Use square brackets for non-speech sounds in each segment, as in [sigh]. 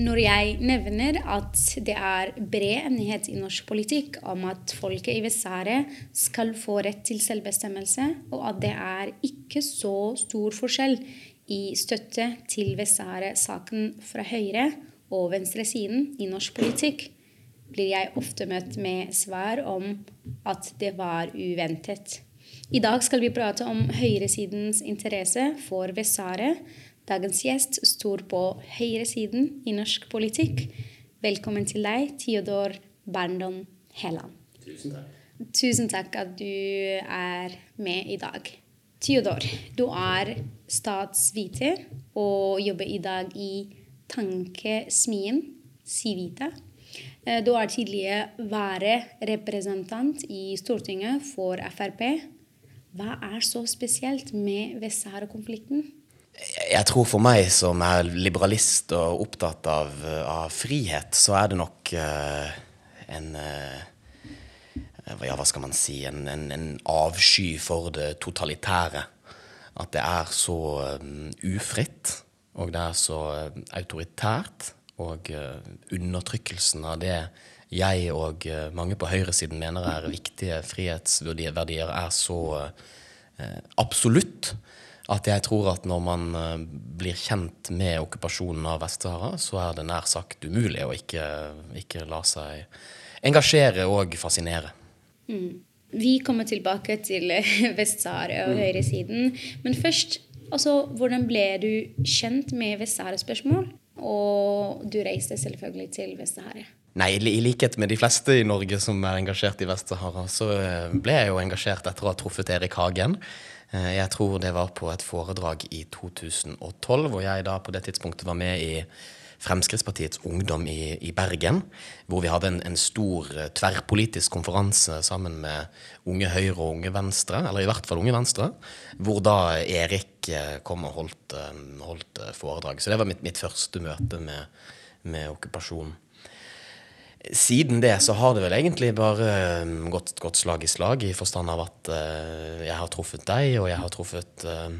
Når jeg nevner at det er bred enighet i norsk politikk om at folket i Vest-Sahara skal få rett til selvbestemmelse, og at det er ikke så stor forskjell i støtte til Vest-Sahara-saken fra høyre- og venstresiden i norsk politikk, blir jeg ofte møtt med svar om at det var uventet. I dag skal vi prate om høyresidens interesse for Vest-Sahara Dagens gjest står på høyresiden i norsk politikk. Velkommen til deg, Theodor Berndon Helland. Tusen takk. Tusen takk at du er med i dag. Theodor, du er statsviter og jobber i dag i tankesmien Civita. Eh, du er tidligere vararepresentant i Stortinget for Frp. Hva er så spesielt med Vest-Sahara-konflikten? Jeg tror for meg som er liberalist og opptatt av, av frihet, så er det nok uh, en uh, Ja, hva skal man si? En, en, en, avsky for det totalitære. At det er så um, ufritt, og det er så uh, autoritært. Og undertrykkelsen av det jeg og mange på høyresiden mener er viktige frihetsverdier, er så absolutt at jeg tror at når man eh, blir kjent med okkupasjonen av Vest-Sahara, så er det nær sagt umulig å ikke, ikke la seg engasjere og fascinere. Mm. Vi kommer tilbake til [laughs] Vest-Sahara og mm. høyresiden. Men først, altså, hvordan ble du kjent med Vest-Sahara-spørsmål? Og du reiste selvfølgelig til Vest-Sahara. Nei, i likhet med de fleste i Norge som er engasjert i Vest-Sahara, så eh, ble jeg jo engasjert etter å ha truffet Erik Hagen. Eh, jeg tror det var på et foredrag i 2012, hvor jeg da på det tidspunktet var med i Fremskrittspartiets Ungdom i, i Bergen. Hvor vi hadde en, en, stor eh, tverrpolitisk konferanse sammen med Unge Høyre og Unge Venstre, eller i hvert fall Unge Venstre. Hvor da Erik eh, kom og holdt, holdt foredrag. Så det var mitt, mitt første møte med, med okkupasjonen. Siden det så har det vel egentlig bare um, gått, gått slag i slag, i forstand av at uh, jeg har truffet deg, og jeg har truffet uh,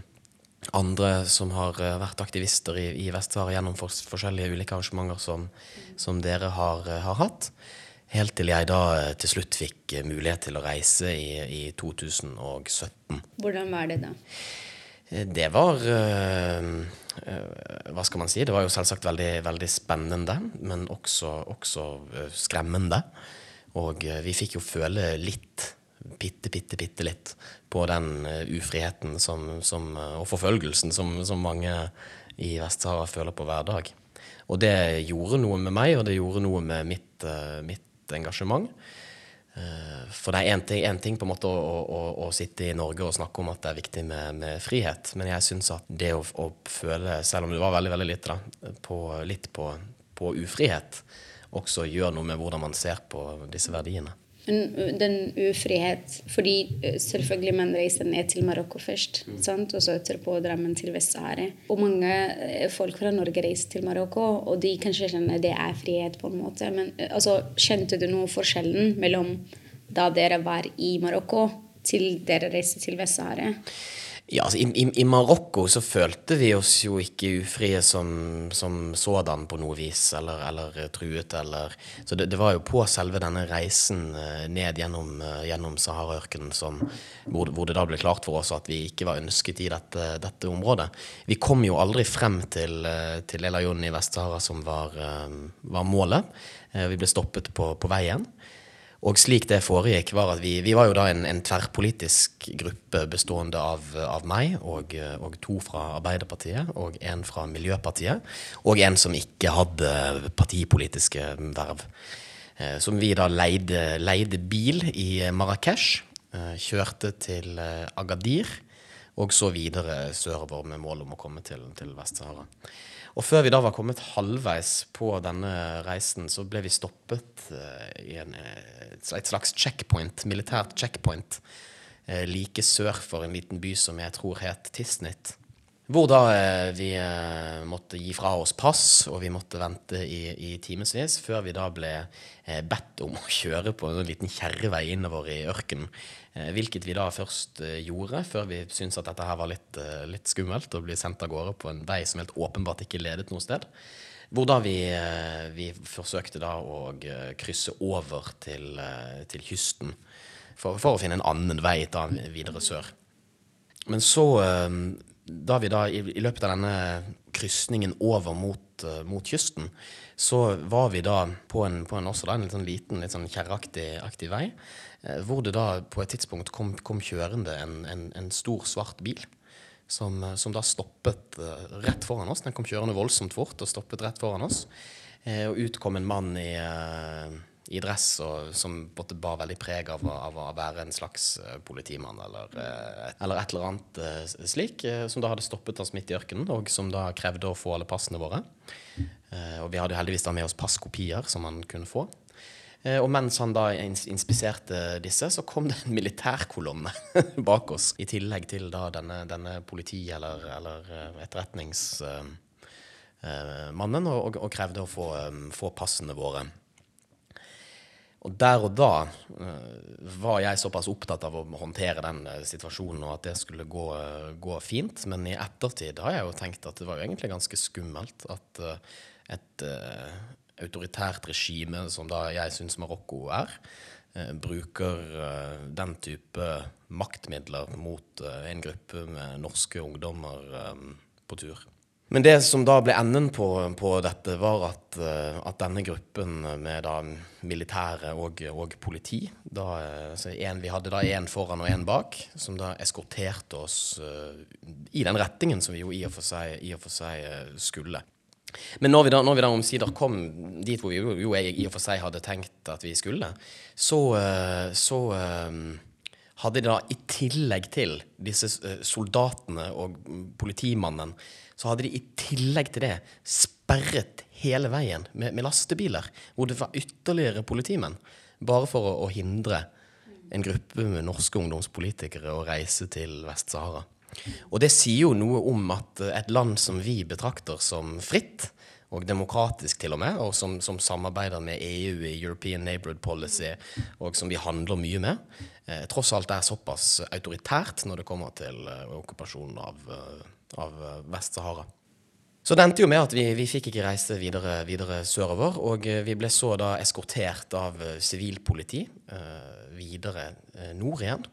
andre som har uh, vært aktivister i, i Vest-Sahara gjennom for, forskjellige ulike arrangementer som, som dere har, har, hatt. Helt til jeg da til slutt fikk mulighet til å reise i, i 2017. Hvordan var det da? Det var Eh, hva skal man si? Det var jo selvsagt veldig, veldig spennende, men også, også, eh, skremmende. Og eh, vi fikk jo føle litt, bitte, bitte, bitte litt, på den ufriheten som, som, og forfølgelsen som, som mange i Vest-Sahara føler på hver dag. Og det gjorde noe med meg, og det gjorde noe med mitt, mitt engasjement. Eh, for det er én ting, ting, på en måte å, å, å, sitte i Norge og snakke om at det er viktig med, med frihet, men jeg syns at det å, å, føle, selv om det var veldig veldig lite, da, på, litt på, på ufrihet, også gjør noe med hvordan man ser på disse verdiene den ufrihet Fordi selvfølgelig man reiser ned til Marokko først, mm. og så etterpå Drammen til Vest-Sahara. Og mange folk fra Norge reiser til Marokko, og de kanskje kjenner det er frihet, på en måte. Men altså, kjente du noe forskjellen mellom da dere var i Marokko, til dere reiste til Vest-Sahara? Ja, altså, i, i, I Marokko så følte vi oss jo ikke ufrie som, som sådan på noe vis, eller, eller truet, eller Så det, det, var jo på selve denne reisen eh, ned gjennom, eh, gjennom Saharaørkenen hvor, hvor, det da ble klart for oss at vi ikke var ønsket i dette, dette området. Vi kom jo aldri frem til, eh, til El Ayon i Vest-Sahara, som var, var, målet. Vi ble stoppet på, på veien. Og slik det foregikk, var at vi, vi var jo da en, en tverrpolitisk gruppe bestående av, av meg og, og, to fra Arbeiderpartiet og en fra Miljøpartiet. Og en som ikke hadde partipolitiske verv. Eh, som vi da leide, leide bil i Marrakech. Eh, kjørte til eh, Agadir. og så videre sørover med mål om å komme til, til Vest-Sahara. Og før vi da var kommet halvveis på denne reisen, så ble vi stoppet uh, i en, eh, et slags checkpoint, militært checkpoint, uh, like sør for en liten by som jeg tror het Tisnit. Hvor da eh, vi eh, måtte gi fra oss pass, og vi måtte vente i, i timevis før vi da ble eh, bedt om å [laughs] kjøre på en liten kjerrevei innover i ørkenen. Eh, hvilket vi da først eh, gjorde, før vi syntes at dette her var litt, litt, skummelt å bli sendt av gårde på en vei som helt åpenbart ikke ledet noe sted. Hvor da vi, vi forsøkte da å krysse over til, til kysten for, for, å finne en annen vei da videre sør. Men så da vi da i, i løpet av denne krysningen over mot, uh, mot, kysten, så var vi da på en, på en da, en litt sånn liten, litt sånn kjerreaktig vei, uh, hvor det da på et tidspunkt kom, kom kjørende en, en, en, stor, svart bil. Som, uh, som da stoppet rett foran oss. Den kom kjørende voldsomt fort og stoppet rett foran oss. og ut kom en mann i i dress og som bar veldig preg av, av, å være en slags uh, politimann eller, uh, eller, et eller annet uh, slik, som da hadde stoppet oss midt i ørkenen, og som da krevde å få alle passene våre. og vi hadde heldigvis da med oss passkopier som han kunne få. og mens han da inspiserte disse, så kom det en militærkolonne [laughs] bak oss, i tillegg til da denne, denne politi- eller, eller etterretningsmannen, og, og, krevde å få, få passene våre. Og der og da uh, var jeg såpass opptatt av å håndtere den uh, situasjonen og at det skulle gå, uh, gå, fint. Men i ettertid har jeg jo tenkt at det var jo egentlig ganske skummelt at et autoritært regime som da jeg syns Marokko er, bruker den type maktmidler mot en gruppe med norske ungdommer på tur. Men det som da ble enden på, på dette, var at, eh, at, denne gruppen med da militære og, og politi da, en, Vi hadde da én foran og én bak, som da eskorterte oss uh, i den retningen som vi jo i og for seg, og for seg skulle. Men når vi, da, når vi da omsider kom dit hvor vi jo, jo, i og for seg hadde tenkt at vi skulle, så, så hadde de da i tillegg til disse soldatene og politimannen så hadde de i tillegg til det sperret hele veien med, med lastebiler, hvor det var ytterligere politimenn, bare for å, å, hindre en gruppe med norske ungdomspolitikere å reise til Vest-Sahara. Og det sier jo noe om at et land som vi betrakter som fritt, og demokratisk til og med, og som, som samarbeider med EU i European Neighborhood Policy, og som vi handler mye med, eh, tross alt er såpass autoritært når det kommer til eh, okkupasjonen av eh, av eh, Vest-Sahara. Så det endte jo med at vi, vi fikk ikke reise videre, videre, sørover. Og eh, vi ble så da eskortert av eh, sivilpoliti eh, videre eh, nord igjen.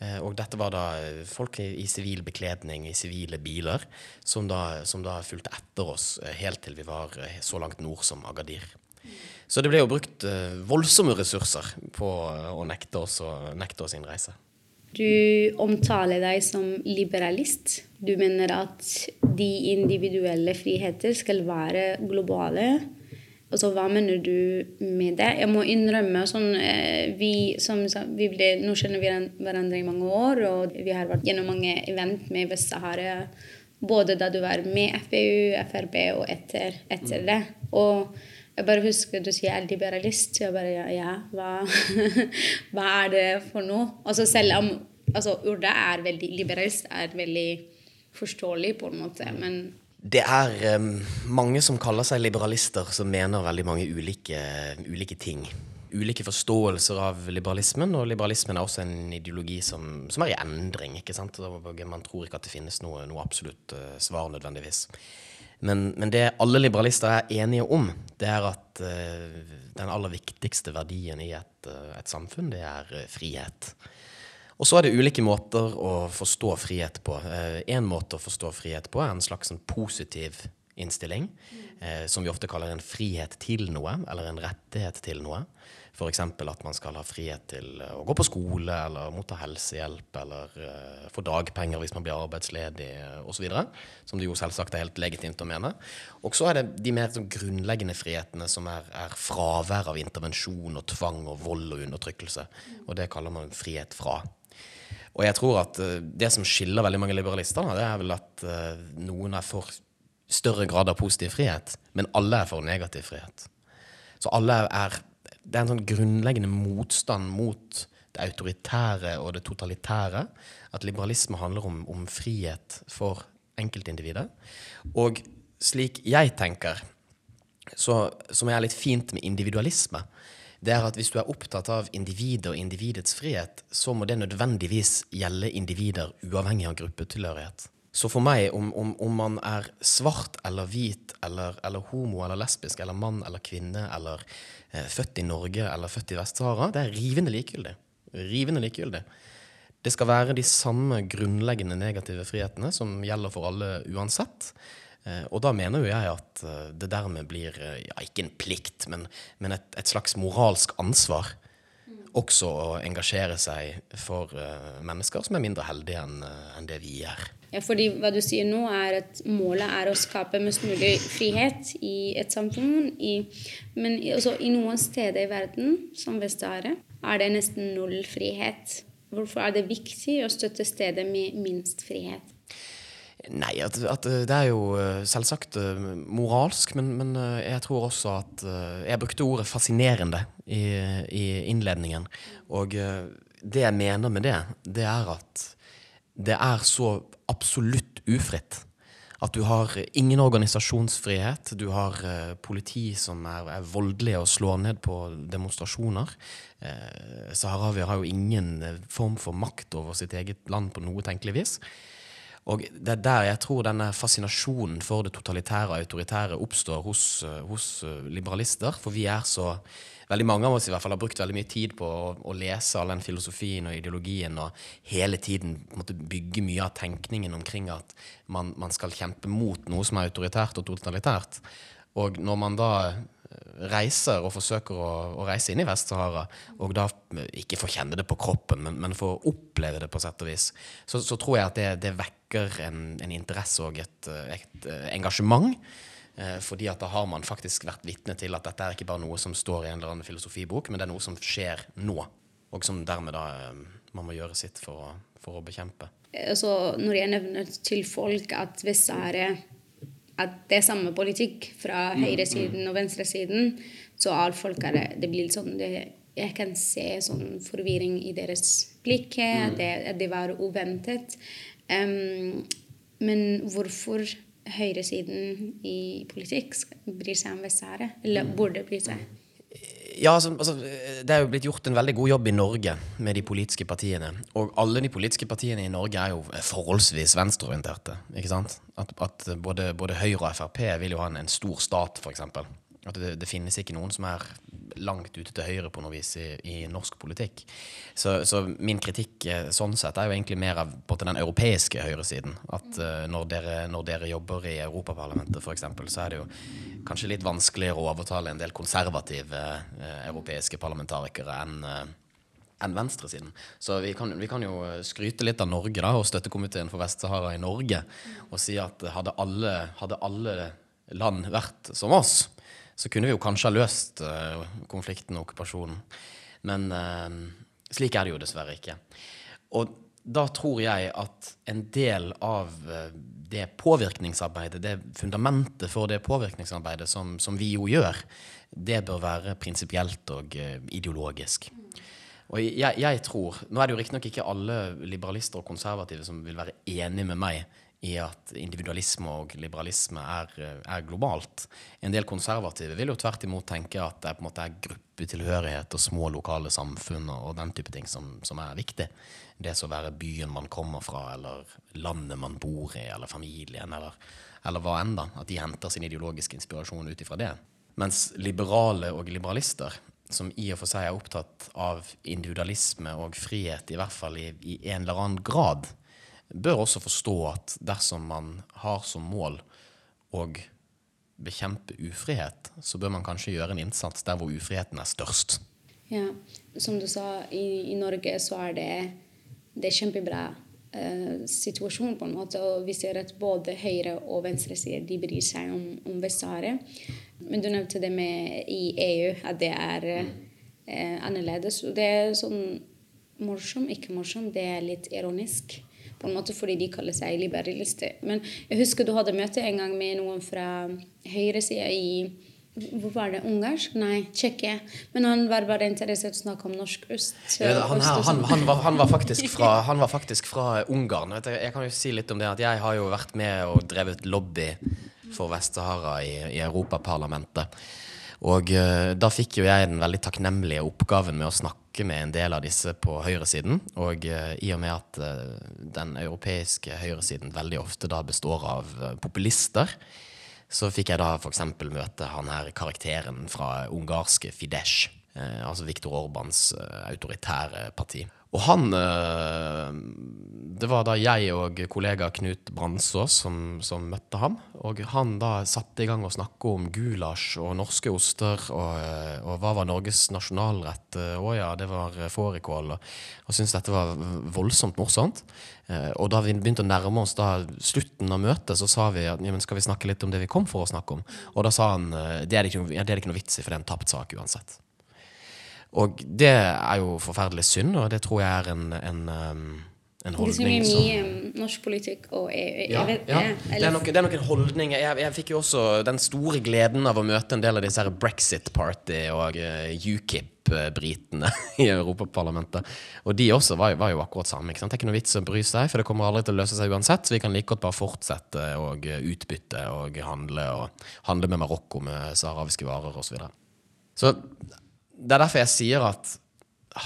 Eh, og dette var da folk i sivil bekledning, i sivile biler, som da, som da, fulgte etter oss helt til vi var så langt nord som Agadir. Så det ble jo brukt voldsomme ressurser på å nekte oss, å nekte oss innreise. Du omtaler deg som liberalist. Du mener at de individuelle friheter skal være globale. Altså, hva mener du med det? Jeg må innrømme sånn, eh, vi, som, vi ble, Nå kjenner vi hverandre i mange år, og vi har vært gjennom mange event med Vest-Sahara. Både da du var med FPU, Frp og etter, etter det. Og jeg bare husker du sier jeg er liberalist. Jeg bare ja, ja hva, [laughs] hva, er det for noe? Altså selv om altså, ordet er veldig liberalist, er veldig forståelig på en måte, men det er um, mange som kaller seg liberalister, som mener veldig mange ulike, ulike, ting. Ulike forståelser av liberalismen, og liberalismen er også en ideologi som, som er i endring. ikke sant? Man tror ikke at det finnes noe, noe absolutt uh, svar nødvendigvis. Men, men, det alle liberalister er enige om, det er at uh, den aller viktigste verdien i et, uh, et samfunn, det er uh, frihet. Og så er det ulike måter å forstå frihet på. Én måte å forstå frihet på er en slags en positiv innstilling, som vi ofte kaller en frihet til noe, eller en rettighet til noe. F.eks. at man skal ha frihet til å gå på skole eller motta helsehjelp eller eh, få dagpenger hvis man blir arbeidsledig osv. Som det jo selvsagt er helt legitimt å mene. Og så er det de mer sånn, grunnleggende frihetene som er, er, fravær av intervensjon og tvang og vold og undertrykkelse. Og det kaller man frihet fra. Og jeg tror at eh, det som skiller veldig mange liberalister, det er vel at eh, noen er for større grad av positiv frihet, men alle er for negativ frihet. Så alle er Det er en sånn grunnleggende motstand mot det autoritære og det totalitære. At liberalisme handler om, om frihet for enkeltindividet. Og slik jeg tenker, så, som er litt fint med individualisme, det er at hvis du er opptatt av individet og individets frihet, så må det nødvendigvis gjelde individer uavhengig av gruppetilhørighet. Så for meg, om, om, om man er svart eller hvit eller, eller, homo eller lesbisk eller mann eller kvinne eller eh, født i Norge eller født i Vest-Sahara, det er rivende likegyldig. Rivende likegyldig. Det skal være de samme grunnleggende negative frihetene som gjelder for alle uansett. Eh, og da mener jo jeg at eh, det dermed blir eh, ja, ikke en plikt, men, men et, et, slags moralsk ansvar også å engasjere seg for uh, mennesker som er mindre heldige enn uh, en det vi er. Ja, fordi hva du sier nå er at Målet er å skape mest mulig frihet i et samfunn. I, men også i noen steder i verden, som Vest-Sahara, er det nesten null frihet. Hvorfor er det viktig å støtte steder med minst frihet? Nei, at, at, det er jo eh, selvsagt eh, moralsk, men, men, eh, jeg tror også at Jeg brukte ordet 'fascinerende' i, i, innledningen. Og det jeg mener med det, det er at det er så absolutt ufritt. At du har ingen organisasjonsfrihet. Du har politi som er, er voldelige og slår ned på demonstrasjoner. Eh, Saharawier har jo ingen form for makt over sitt eget land på noe tenkelig vis. Og det er der jeg tror denne fascinasjonen for det totalitære og autoritære oppstår hos, eh, hos, eh, liberalister. For vi er så Veldig mange av oss i hvert fall har brukt veldig mye tid på å, å lese all den filosofien og ideologien og hele tiden måtte bygge mye av tenkningen omkring at man, man skal kjempe mot noe som er autoritært og totalitært. Og når man da reiser og forsøker å, å reise inn i Vest-Sahara, og da ikke får kjenne det på kroppen, men, men får oppleve det på sett og vis, så, så tror jeg at det, det vekker en, en, interesse og et, et eh, engasjement. Eh, fordi at da har man faktisk vært vitne til at dette er ikke bare noe som står i en eller annen filosofibok, men det er noe som skjer nå. Og som dermed da eh, man må gjøre sitt for å, for å bekjempe. Altså, når jeg nevner til folk at Vest-Sahara at det er samme politikk fra mm, høyresiden mm. og venstresiden, så alle folk er det blir litt sånn det, Jeg kan se sånn forvirring i deres blikk, at, mm. det, at det var uventet. Um, men hvorfor høyresiden i politikk bryr seg om Vest-Sahara? Eller burde bry seg? Ja, altså, altså, Det er jo blitt gjort en veldig god jobb i Norge med de politiske partiene. Og alle de politiske partiene i Norge er jo forholdsvis venstreorienterte. ikke sant? At, at både, både, Høyre og Frp vil jo ha en, en stor stat, f.eks. At det, det, finnes ikke noen som er langt ute til høyre på noe vis i, i norsk politikk. Så, så, min kritikk eh, sånn sett er jo egentlig mer av på den europeiske høyresiden. At uh, når, dere, når, dere, jobber i Europaparlamentet f.eks., så er det jo kanskje litt vanskeligere å overtale en del konservative uh, europeiske parlamentarikere enn uh, enn venstresiden. Så vi kan, vi kan, jo skryte litt av Norge da, og støttekomiteen for Vest-Sahara i Norge og si at hadde alle, hadde alle land vært som oss, så kunne vi jo kanskje ha løst uh, konflikten og okkupasjonen. Men uh, slik er det jo dessverre ikke. Og da tror jeg at en del av uh, det påvirkningsarbeidet, det fundamentet for det påvirkningsarbeidet som, som vi jo gjør, det bør være prinsipielt og ideologisk. Og jeg, jeg, tror, Nå er det jo riktignok ikke alle liberalister og konservative som vil være enig med meg i at individualisme og liberalisme er, er, globalt. En del konservative vil jo tvert imot tenke at det på en måte er gruppetilhørighet og små lokale samfunn og den type ting som, som er viktig. Det å være byen man kommer fra, eller landet man bor i, eller familien, eller, eller hva enn. da, At de henter sin ideologiske inspirasjon ut ifra det. Mens liberale og liberalister, som i og for seg er opptatt av individualisme og frihet, i hvert fall i, i en eller annen grad, bør også forstå at dersom man har som mål å bekjempe ufrihet, så bør man kanskje gjøre en innsats der hvor ufriheten er størst. Ja, Som du sa, i, i Norge så er det, det er kjempebra eh, situasjon, på en måte. Og vi ser at både høyre- og venstresiden de bryr seg om, om Vest-Sahara. Men du nevnte det med i EU, at det er eh, annerledes. Og det er sånn morsom, ikke morsom, det er litt ironisk. På en måte fordi de kaller seg liberalister. Men jeg husker du hadde møte en gang med noen fra høyresida i hvor var det? Ungarsk? Nei, Tsjekkia. Men han var bare interessert i å snakke om norsk øst. Ja, han, her, han, han, var, han, var faktisk fra, [laughs] han var faktisk fra Ungarn. Vet du, Jeg kan jo si litt om det at jeg har jo vært med og drevet lobby for Vest-Sahara i, i Europaparlamentet. Og eh, da fikk jo jeg den veldig takknemlige oppgaven med å snakke med en del av disse på høyresiden. Og eh, i og med at eh, den europeiske høyresiden veldig ofte da består av populister, så fikk jeg da f.eks. møte han her karakteren fra ungarske Fidesz. Eh, altså Viktor Orbans eh, autoritære parti. Og han eh, Det var da jeg og kollega Knut Bransås som, som møtte ham. Og han da satte i gang å snakke om gulasj og norske oster. Og, og hva var Norges nasjonalrett? Å ja, det var fårikål. Og, og syntes dette var voldsomt morsomt. Og da vi begynte å nærme oss da slutten av møtet, så sa vi at ja, skal vi snakke litt om det vi kom for å snakke om. Og da sa han det det ikke, det er det ikke noe vits i, for det er en tapt sak uansett. Og det er jo forferdelig synd, og det tror jeg er en, en, um, en Det holdning er som mye som... norsk politikk og jeg, ja, vet, ja. Det, er nok, det er nok en holdning jeg, jeg fikk jo også den store gleden av å møte en del av disse her Brexit Party og eh, UKIP-britene [laughs] i Europaparlamentet. Og de også var, var jo akkurat samme. Det er ikke noe vits å bry seg, for det kommer aldri til å løse seg uansett. Så vi kan like godt bare fortsette å utbytte og handle, og handle med Marokko med saharawiske varer osv. Så, videre. så det er derfor jeg sier at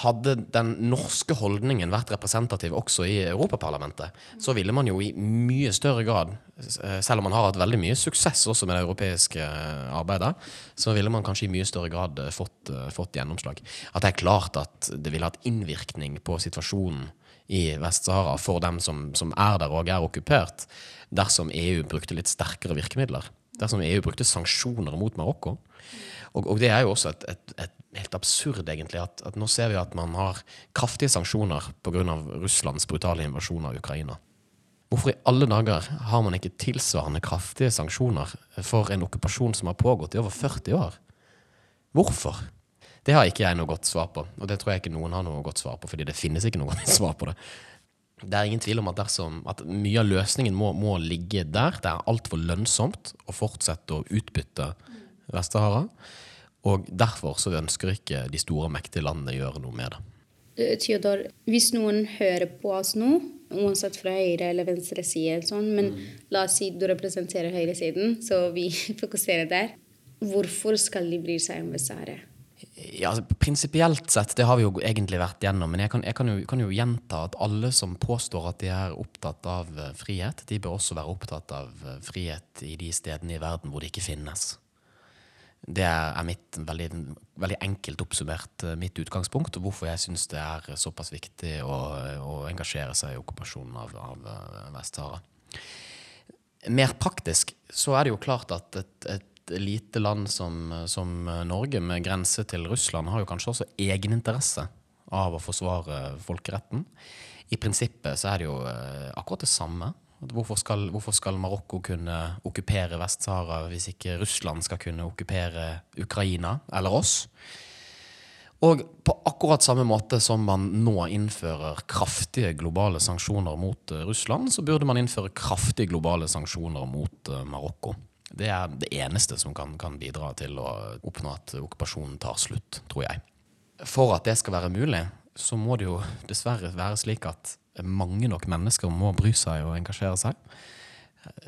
hadde den norske holdningen vært representativ også i Europaparlamentet, så ville man jo i mye større grad, eh, selv om man har hatt veldig mye suksess også med det europeiske eh, arbeidet, så ville man kanskje i mye større grad eh, fått, fått gjennomslag. At det er klart at det ville hatt innvirkning på situasjonen i Vest-Sahara for dem som, som er der og er okkupert, dersom EU brukte litt sterkere virkemidler. Dersom EU brukte sanksjoner mot Marokko. Og, og det er jo også et, et, et helt absurd, egentlig, at, at nå ser vi at man har kraftige sanksjoner pga. Russlands brutale invasjon av Ukraina. Hvorfor i alle dager har man ikke tilsvarende kraftige sanksjoner for en okkupasjon som har pågått i over 40 år? Hvorfor? Det har ikke jeg noe godt svar på, og det tror jeg ikke noen har noe godt svar på, fordi det finnes ikke noe [laughs] godt svar på det. Det er ingen tvil om at, dersom, at mye av løsningen må, må ligge der. Det er altfor lønnsomt å fortsette å utbytte Vest-Sahara. Og derfor så ønsker ikke de store, mektige landene gjøre noe med det. Theodor, hvis noen hører på oss nå, uansett fra høyre eller venstre side, sånn, men la oss si du representerer høyresiden, så vi [laughs] fokuserer der. Hvorfor skal de bry seg om Vest-Sahara? Ja, altså, Prinsipielt sett, det har vi jo egentlig vært gjennom, men jeg kan, jeg kan, jo, kan jo gjenta at alle som påstår at de er opptatt av eh, frihet, de bør også være opptatt av eh, frihet i de stedene i verden hvor det ikke finnes. Det er mitt veldig, veldig enkelt oppsummert eh, mitt utgangspunkt, og hvorfor jeg syns det er såpass viktig å, å engasjere seg i okkupasjonen av, av eh, Vest-Sahara. Mer praktisk så er det jo klart at et, et lite land som, som Norge, med grense til Russland, har jo kanskje også egeninteresse av å forsvare folkeretten. I prinsippet så er det jo eh, akkurat det samme. Hvorfor skal, hvorfor skal Marokko kunne okkupere Vest-Sahara hvis ikke Russland skal kunne okkupere Ukraina eller oss? Og på akkurat samme måte som man nå innfører kraftige globale sanksjoner mot eh, Russland, så burde man innføre kraftige globale sanksjoner mot eh, Marokko. Det er det eneste som kan, kan bidra til å oppnå at okkupasjonen tar slutt, tror jeg. For at det skal være mulig, så må det jo dessverre være slik at mange nok mennesker må bry seg og engasjere seg.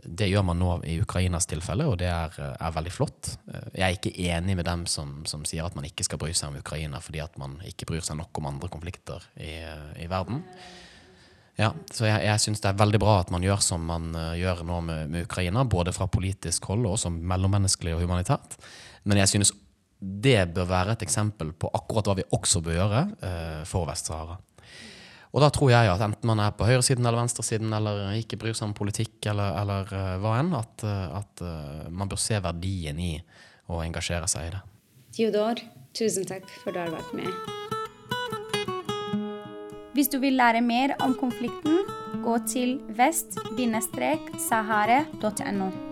Det gjør man nå i Ukrainas tilfelle, og det er, er veldig flott. Jeg er ikke enig med dem som, som, sier at man ikke skal bry seg om Ukraina fordi at man ikke bryr seg nok om andre konflikter i, i verden. Ja, så jeg, jeg syns det er veldig bra at man gjør som man uh, gjør nå med, med, Ukraina, både fra politisk hold og som mellommenneskelig og humanitært. Men jeg synes det bør være et eksempel på akkurat hva vi også bør gjøre uh, for Vest-Sahara. Og da tror jeg at enten man er på høyresiden eller venstresiden eller ikke bryr seg om politikk eller, eller uh, hva enn, at, at man bør se verdien i å engasjere seg i det. Theodor, tusen takk for at du har vært med. Hvis du vil lære mer om konflikten, gå til vest-sahare.no.